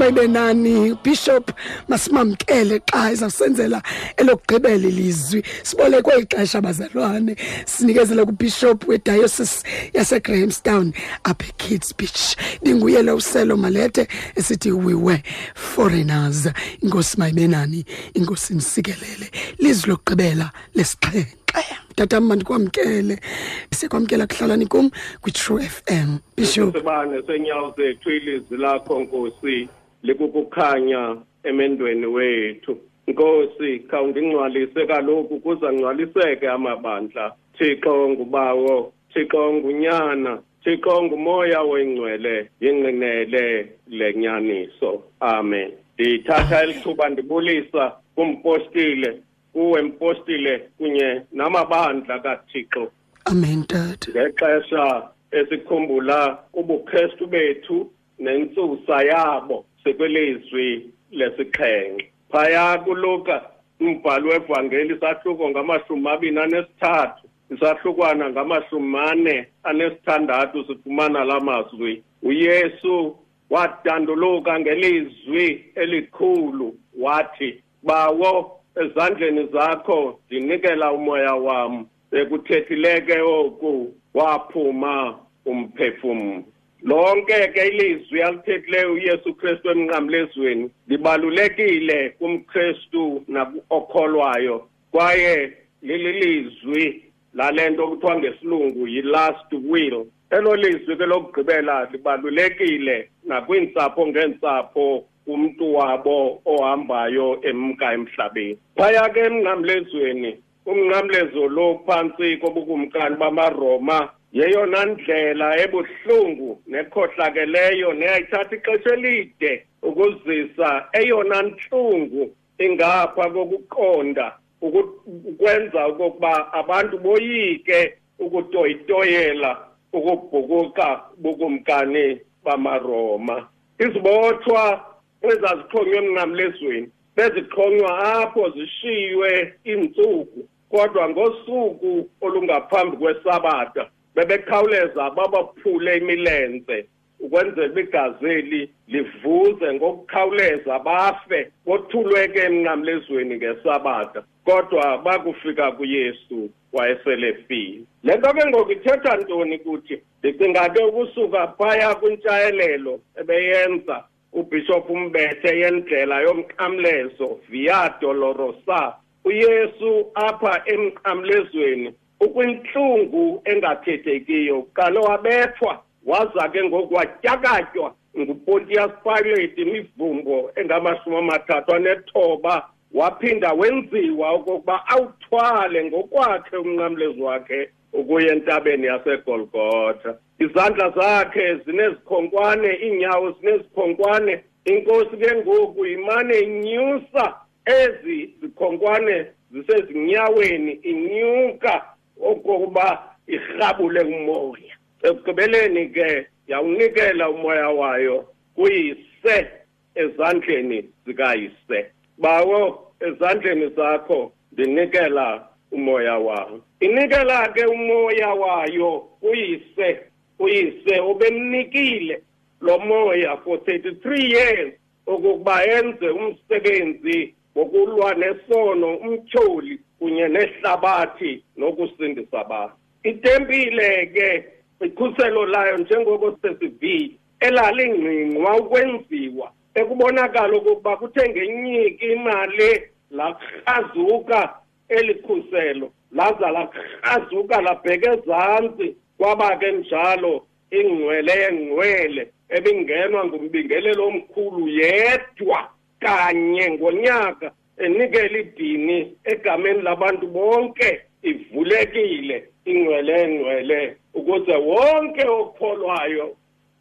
kasibayibe nani bishop masimamkele xa ezawusenzela elokugqibela ilizwi. Sibolekwe ixesha bazalwane. Sinikezela kubishop wediocese yasegrahamstown apha ekids beach. Ninguye lo uselo malethe esithi we were foreigners. Inkosi mayibe nani inkosi nisikelele. Lizwi lokugqibela lesixhenxe. Tatam mandikwamkele. Sikwamkela kuhlalani kum kwi-true f m. Bishop. Sibane senyawo zethu ilizwi lakho nkosi. Likukukhanya emendweni wethu. Nkosi khawundingcwalise kaloku kuza ngcwaliseke amabandla. Thixo ngubawo thixo ngunyana thixo ngumoya wengcwele yingqinele lenyaniso. Amen. Ndithatha elithuba ndibulisa kumpostile kuwe mpostile kunye namabandla kathixo. Amen tata ngexesha esikhumbula ubukrestu bethu nentsusa yabo. Sekwelizwi lesixhenxe phaya kuluka umbhalo wevangeli isahluko ngamashumi amabini anesithathu isahlukwana ngamashumi ane anesithandathu sifumana la mazwi. Uyesu wadanduluka ngelizwi elikhulu wathi bawo ezandleni zakho ndinikela umoya wam bekuthethileke oku waphuma umphefumlo. Lonke ke ilizwi alithethileyo uyesu kristu emnqamlezweni libalulekile kumkristu okholwayo kwaye lililizwi lale nto kuthiwa ngesilungu yi-last will. Elo lizwi ke lokugqibela libalulekile nakwiintsapho ngeentsapho kumntu wabo ohambayo emka emhlabeni. Phaya ke emnqamlezweni umnqamlezo lo phantsi kobukumkani bamaroma yeyona ndlela ebuhlungu nekhohlakeleyo neyayithatha ixesha elide ukuzisa eyona ntlungu ingapha kokuqonda ukwenza okokuba abantu boyike ukutoyitoyela ukubhukuka bukumkani bamaroma. Izibotshwa ezazixhonywe emnqamlezweni bezixhonywa apho zishiywe iintsuku kodwa ngosuku olungaphambi kwesabata bebekhawuleza babaphule imilenze ukwenzela igazeli livuze ngokukhawuleza bafe bothulweke emnqamlezweni ngesabata kodwa bakufika kuyesu wayeselefile. Le nto ke ngoku ithetha ntoni kuthi ndicinga ke ukusuka phaya kwintshayelelo ebeyenza ubhishophu umbethe yendlela yomqamlezo via dolorosa uyesu apha emqamlezweni ukwintlungu engathethekiyo kalo wabethwa waza ke ngoku watyakatywa ngupontius pilate imivumbo engamashumi amathathu anethoba waphinda wenziwa okokuba awuthwale ngokwakhe umnqamlezi wakhe ukuya entabeni yasegolgotha. Izandla zakhe zinezikhonkwane iinyawo zinezikhonkwane inkosi ke ngoku imane inyusa ezi zikhonkwane zisezinyaweni inyuka okokuba irhabule umoya. Ekugqibeleni ke yawunikela umoya wayo kuyise ezandleni zikayise. Bawo ezandleni zakho ndinikela umoya wayo inikela ke umoya wayo kuyise uyise obemnikile lo moya for 33 years okokuba enze umsebenzi wokulwa nesono umtyholi kunye nehlabathi nokusindisa abantu. Itempile ke ikhuselo layo njengoko sesivile elalingqingqwa ukwenziwa ekubonakala okokuba kuthe ngenyiki imali lakrazuka eli khuselo laza lakrazuka labheka ezantsi kwaba ke njalo ingcwele yengcwele ebingenwa ngumbingelelo omkhulu yedwa kanye ngonyaka enikela idini egameni labantu bonke ivulekile ingcwele ngcwele ukuze wonke okholwayo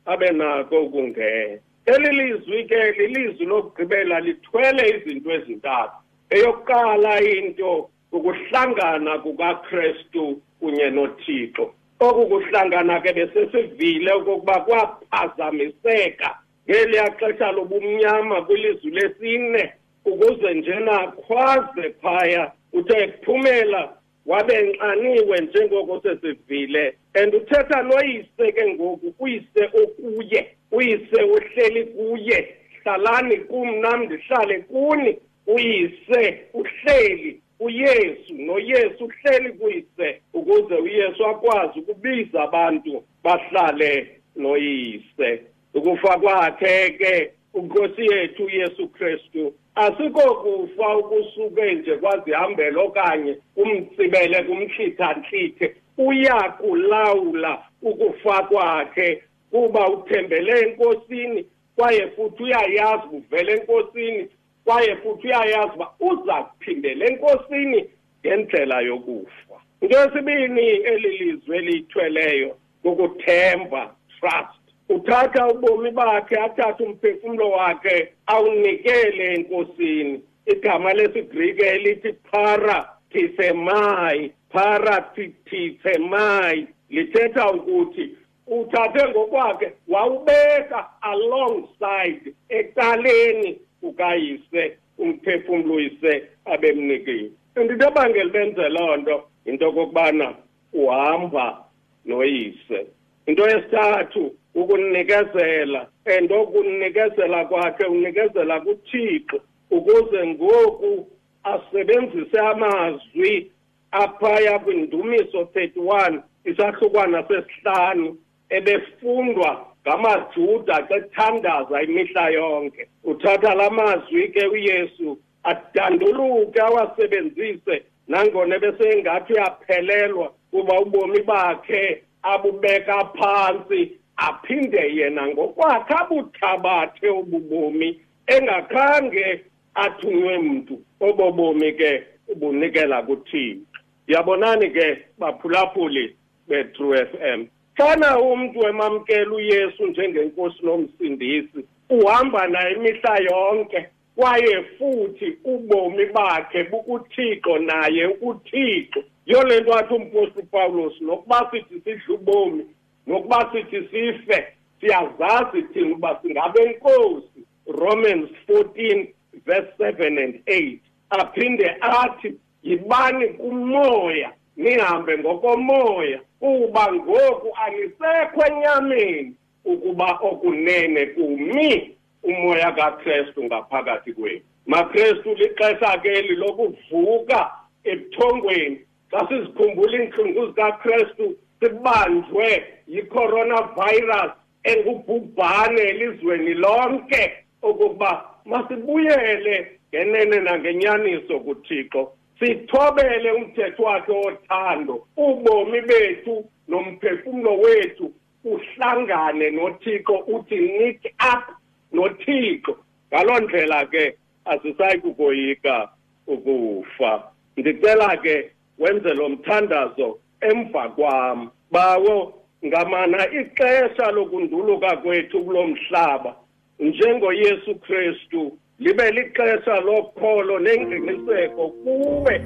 abe nako ukungena. Eli lizwi ke lilizwi lokugqibela lithwele izinto ezintathu. Eyokuqala into ukuhlangana kukaKristu kunye noThixo. Oku kuhlangana ke besesivile okokuba kwaphazamiseka ngeliya xesha lobumnyama kwilizwi lesine. Ukuze njena khwaze phaya uthe kuphumela wabenxaniwe njengoko sesivile and uthetha noyise ke ngoku uyise okuye uyise uhleli kuye. Hlalani kum nam ndihlale kuni. Uyise uhleli uyesu noyesu uhleli kuyise ukuze uyesu akwazi ukubiza abantu bahlale noyise. Ukufa kwakhe ke unkosi yethu uyesu kristu asikokufa ukusuke nje kwazihambela okanye umtsibele kumhlitha-ntlithe uyakulawula ukufa kwakhe kuba uthembele enkosini kwaye futhi uyayazi uvele enkosini kwaye futhi uyayazi uba uza kuphindela enkosini ngendlela yokufa. Into yesibini eli lizwe eliyithweleyo kukuthemba trust. Uthatha ubomi bakhe athathe umphefumlo wakhe awunikele enkosini. Igama lesigrike elithi parathemai parathemai lithetha ukuthi uthathe ngokwakhe wawubeka alongside ecaleni kukayise umphefumlo uyise abemnikile. Into ebangela benze loo nto into okokubana uhamba noyise. Into yesithathu ukunikezela and okunikezela kwakhe unikezela kuthixo ukuze ngoku asebenzise amazwi aphaya kwindumiso 31 isahlukwana sesihlanu ebefundwa ngamajuda xethandaza imihla yonke. Uthatha la mazwi ke uyesu adanduluke awasebenzise nangona ebesengathi uyaphelelwa kuba ubomi bakhe abubeka phantsi aphinde yena ngokwakhe abuthabathe obubomi engakhange athunywe mntu. Obobomi ke ubunikela kuthixo. Yabonani ke baphulaphuli be-true f m? Xana umntu emamkela uyesu njengenkosi nomsindisi uhamba naye imihla yonke kwaye futhi ubomi bakhe bukuthixo naye ukuthixo yiyo le nto athi umpostoli upawulos nokuba sithi sidla ubomi nokuba sithi sife siyazazi thina uba singabe inkosi romans 14 verse 7 and 8 aphinde athi yibani kumoya nihambe ngokomoya kuba ngoku anisekho enyameni ukuba okunene kumi. Umoya kakrestu ngaphakathi kwenu. Makrestu lixesha ke lokuvuka ebuthongweni xa sizikhumbula iintlungu zikakrestu sibanjwe yi-coronavirus engubhubhane elizweni lonke okokuba masibuyele ngenene nangenyaniso kuthixo. Sithobele umthetho wakhe wothando ubomi bethu nomphefumlo wethu uhlangane nothixo uthi knit up nothixo. Ngaloo ndlela ke asisayi kukoyika ukufa. Ndicela ke wenze lo mthandazo emva kwam. Bawo ngamana ixesha lokunduluka kwethu kulo mhlaba njengoyesu kristu libe lixesha lokholo nengqiniseko kuwe.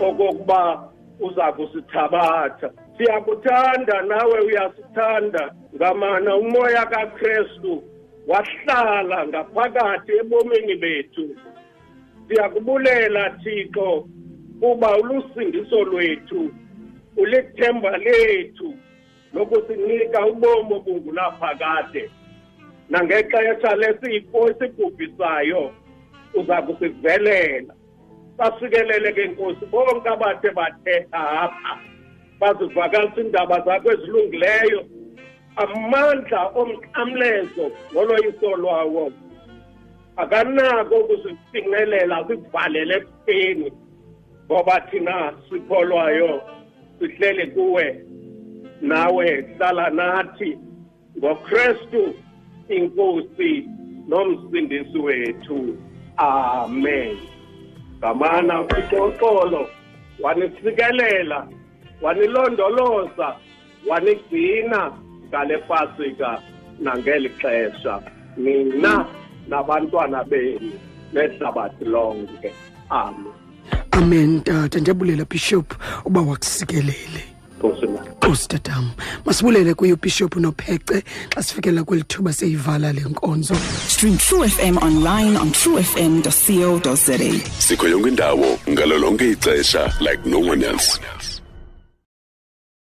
Okokuba uza kusithabatha. Siyakuthanda nawe uyasithanda ngamana umoya kakristu wahlala ngaphakathi ebomini bethu. Siyakubulela thixo kuba ulusindiso lwethu ulithemba lethu lokusinika ubomi obungulaphakade nangexesha lesifo esibhubhisayo uza kusivelela. Basikelele ke nkosi bonke abathe bathetha apha. Bazivakalisa iindaba zakho ezilungileyo. Amandla omxamlezo noloyiso lwawo. Akanako ukusifinqelela sivalele ebufeni ngoba thina sikholwayo sihlele kuwe. Nawe hlala nathi ngokristu inkosi nomsindisi wethu. Amen. Ngamana uxoxolo wanisikelela wanilondoloza wanigcina. Ngale pasika nangeli xesha nina nabantwana benu nehlabathi lonke. Amen. Amen tata. Ndiyabulela bishop uba wakusikelele Nkosi tatam. Masibulele kuyo bishop nophece xa sifikela kweli thuba seyivala le nkonzo. Stream True FM online on truefm.co.za. sikho yonke indawo ngalo lonke ixesha like no one else